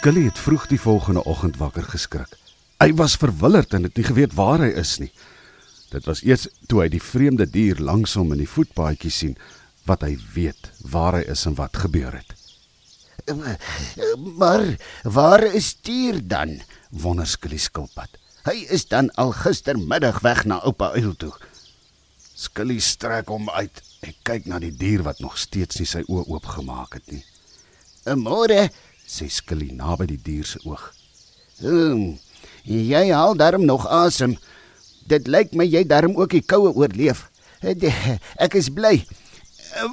Skully het vroeg die volgende oggend wakker geskrik. Hy was verwilderd en het nie geweet waar hy is nie. Dit was eers toe hy die vreemde dier langs hom in die voetpaadjie sien wat hy weet waar hy is en wat gebeur het. Maar waar is Tier dan? wonder Skully skilpad. Hy is dan al gistermiddag weg na oupa Uil toe. Skully strek hom uit en kyk na die dier wat nog steeds nie sy oë oopgemaak het nie. "Môre," sê Skully naby die dier se oog. "Hm, jy haal darm nog asem. Dit lyk my jy darm ook die koue oorleef. Ek is bly.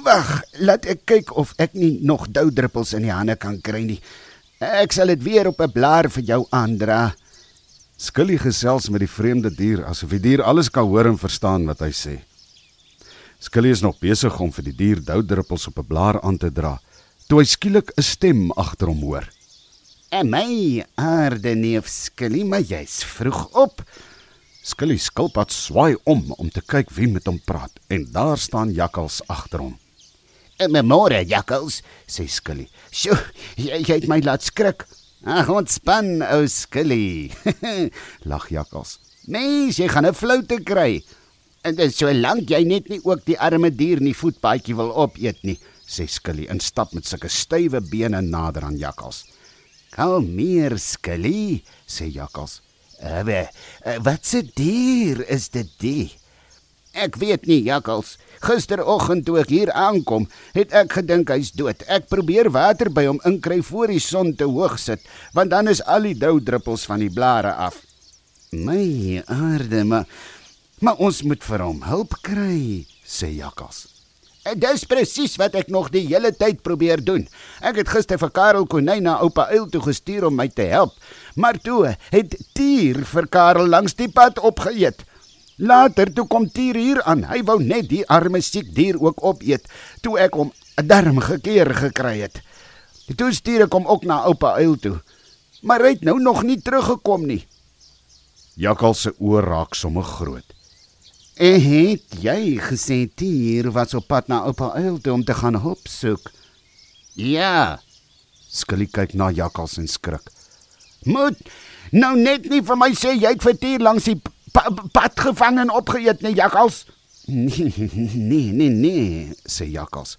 Wag, laat ek kyk of ek nie nog doudruppels in die hande kan kry nie. Ek sal dit weer op 'n blaar vir jou aandra." Skully gesels met die vreemde dier asof die dier alles kan hoor en verstaan wat hy sê. Skully is nog besig om vir die dier doudruppels op 'n blaar aan te dra toe hy skielik 'n stem agter hom hoor. "En my aarde neef Skully, maar jy's vroeg op." Skully skilpad swaai om om te kyk wie met hom praat en daar staan Jakkals agter hom. "En my môre, Jakkals," sê Skully. "Sjoe, jy, jy het my laat skrik." "Ag, ontspan, ou Skully." lag Jakkals. "Mens, jy gaan 'n floute kry." En dit so lank jy net nie ook die arme dier in die voetpaadjie wil opeet nie sê Skully en stap met sulke stywe bene nader aan Jakkals. "Kalmeer, Skully," sê Jakkals. "Ewe, wat se dier is dit die?" "Ek weet nie, Jakkals. Gisteroggend toe ek hier aankom, het ek gedink hy's dood. Ek probeer water by hom inkry voor die son te hoog sit, want dan is al die doudruppels van die blare af." "My aarde, maar maar ons moet vir hom hulp kry," sê Jakkals. Dis presies wat ek nog die hele tyd probeer doen. Ek het gister vir Karel Konyn na oupa Uil toe gestuur om my te help, maar toe het Tier vir Karel langs die pad opgeëet. Later toe kom Tier hier aan. Hy wou net die arme siek dier ook opeet toe ek hom 'n darm gekeer gekry het. Toe stuur ek hom ook na oupa Uil toe. Maar hy het nou nog nie teruggekom nie. Jakkal se oë raak sommer groot. En het jy gesê Tier was op pad na oupa Uil toe om te gaan hulp soek? Ja. Skully kyk na Jakkals en skrik. Moet nou net nie vir my sê jy het vir Tier langs die pa pad gevang en opgeëet nie, Jakkals. Nee, nee, nee, nee, sê Jakkals.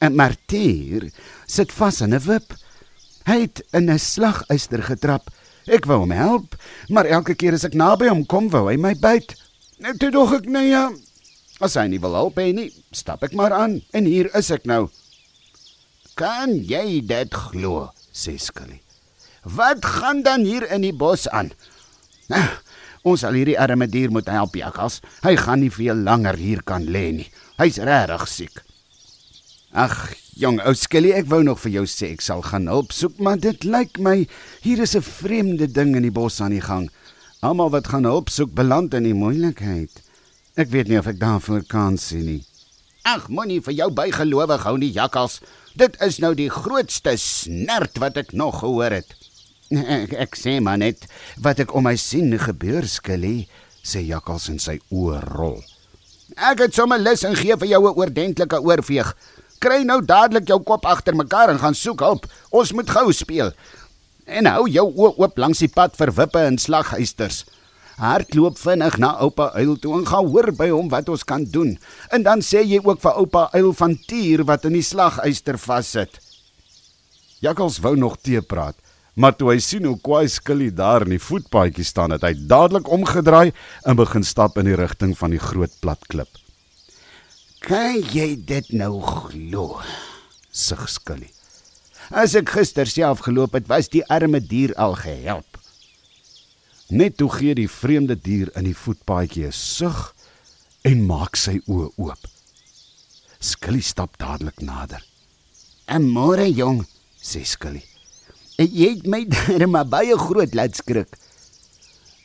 En Martier sit vas in 'n wip. Hy het in 'n slaguister getrap. Ek wou hom help, maar elke keer as ek naby hom kom, wou hy my byt. Net toe dog ek nee ja. As hy nie wil help nie, stap ek maar aan en hier is ek nou. Kan jy dit glo? sê Skully. Wat gaan dan hier in die bos aan? Nou, ons sal hierdie arme dier moet help, Jakkals. Hy gaan nie veel langer hier kan lê nie. Hy's regtig siek. Ag, jong ou Skully, ek wou nog vir jou sê ek sal gaan help soek, maar dit lyk my hier is 'n vreemde ding in die bos aan die gang. Almal wat gaan hulp soek beland in die moeilikheid. Ek weet nie of ek daarvoor kan sien nie. Ag, moenie vir jou bygelowig hou nie, jakkals. Dit is nou die grootste snert wat ek nog gehoor het. Ek, ek sê maar net wat ek om my sien gebeur skelly, sê jakkals en sy oë rol. Ek het sommer lus en gee vir jou 'n oordentlike oorveeg. Kry nou dadelik jou kop agter mekaar en gaan soek hulp. Ons moet gou speel en hou jou oë oop langs die pad vir wippe en slaghuisters. Hardloop vinnig na oupa Uil toe en gaan hoor by hom wat ons kan doen. En dan sê jy ook vir oupa Uil van Tier wat in die slaghuister vassit. Jakkals wou nog te praat, maar toe hy sien hoe kwaai Skilly daar in die voetpaadjie staan, het hy dadelik omgedraai en begin stap in die rigting van die groot plat klip. "Kan jy dit nou glo?" sug Skilly. As ek gister self geloop het, was die arme dier al gehelp. Net toe gee die vreemde dier in die voetpaadjie 'n sug en maak sy oë oop. Skilly stap dadelik nader. "En môre jong," sê Skilly. "Jy het my darem maar baie groot laat skrik."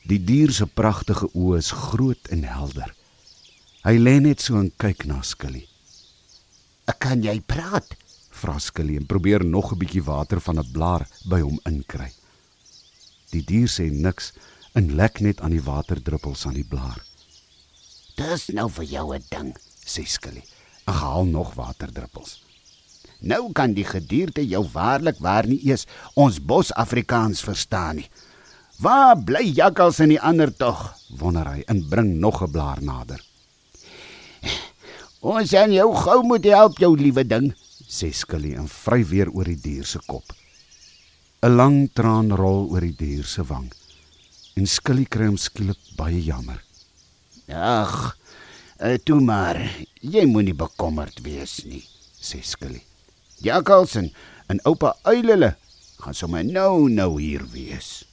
Die dier se pragtige oë is groot en helder. Hy lê net so en kyk na Skilly. "Kan jy praat?" Vra Skilly en probeer nog 'n bietjie water van 'n blaar by hom inkry. Die dier sê niks en lek net aan die waterdruppels aan die blaar. "Dis nou vir jou 'n ding," sê Skilly. "Ag, haal nog waterdruppels." Nou kan die gedierte jou waarlik waar nie eers ons bos-Afrikaans verstaan nie. Waar bly jakkals en die ander tog? wonder hy en bring nog 'n blaar nader. Ons en jou gou moet help jou liewe ding, sê Skilly en vry weer oor die dier se kop. 'n Lang traan rol oor die dier se wang. En Skilly kry hom skielik baie jammer. Ag, uh, toe maar, jy moenie bekommerd wees nie, sê Skilly. Jakkalsen en oupa uilele gaan sommer nou nou hier wees.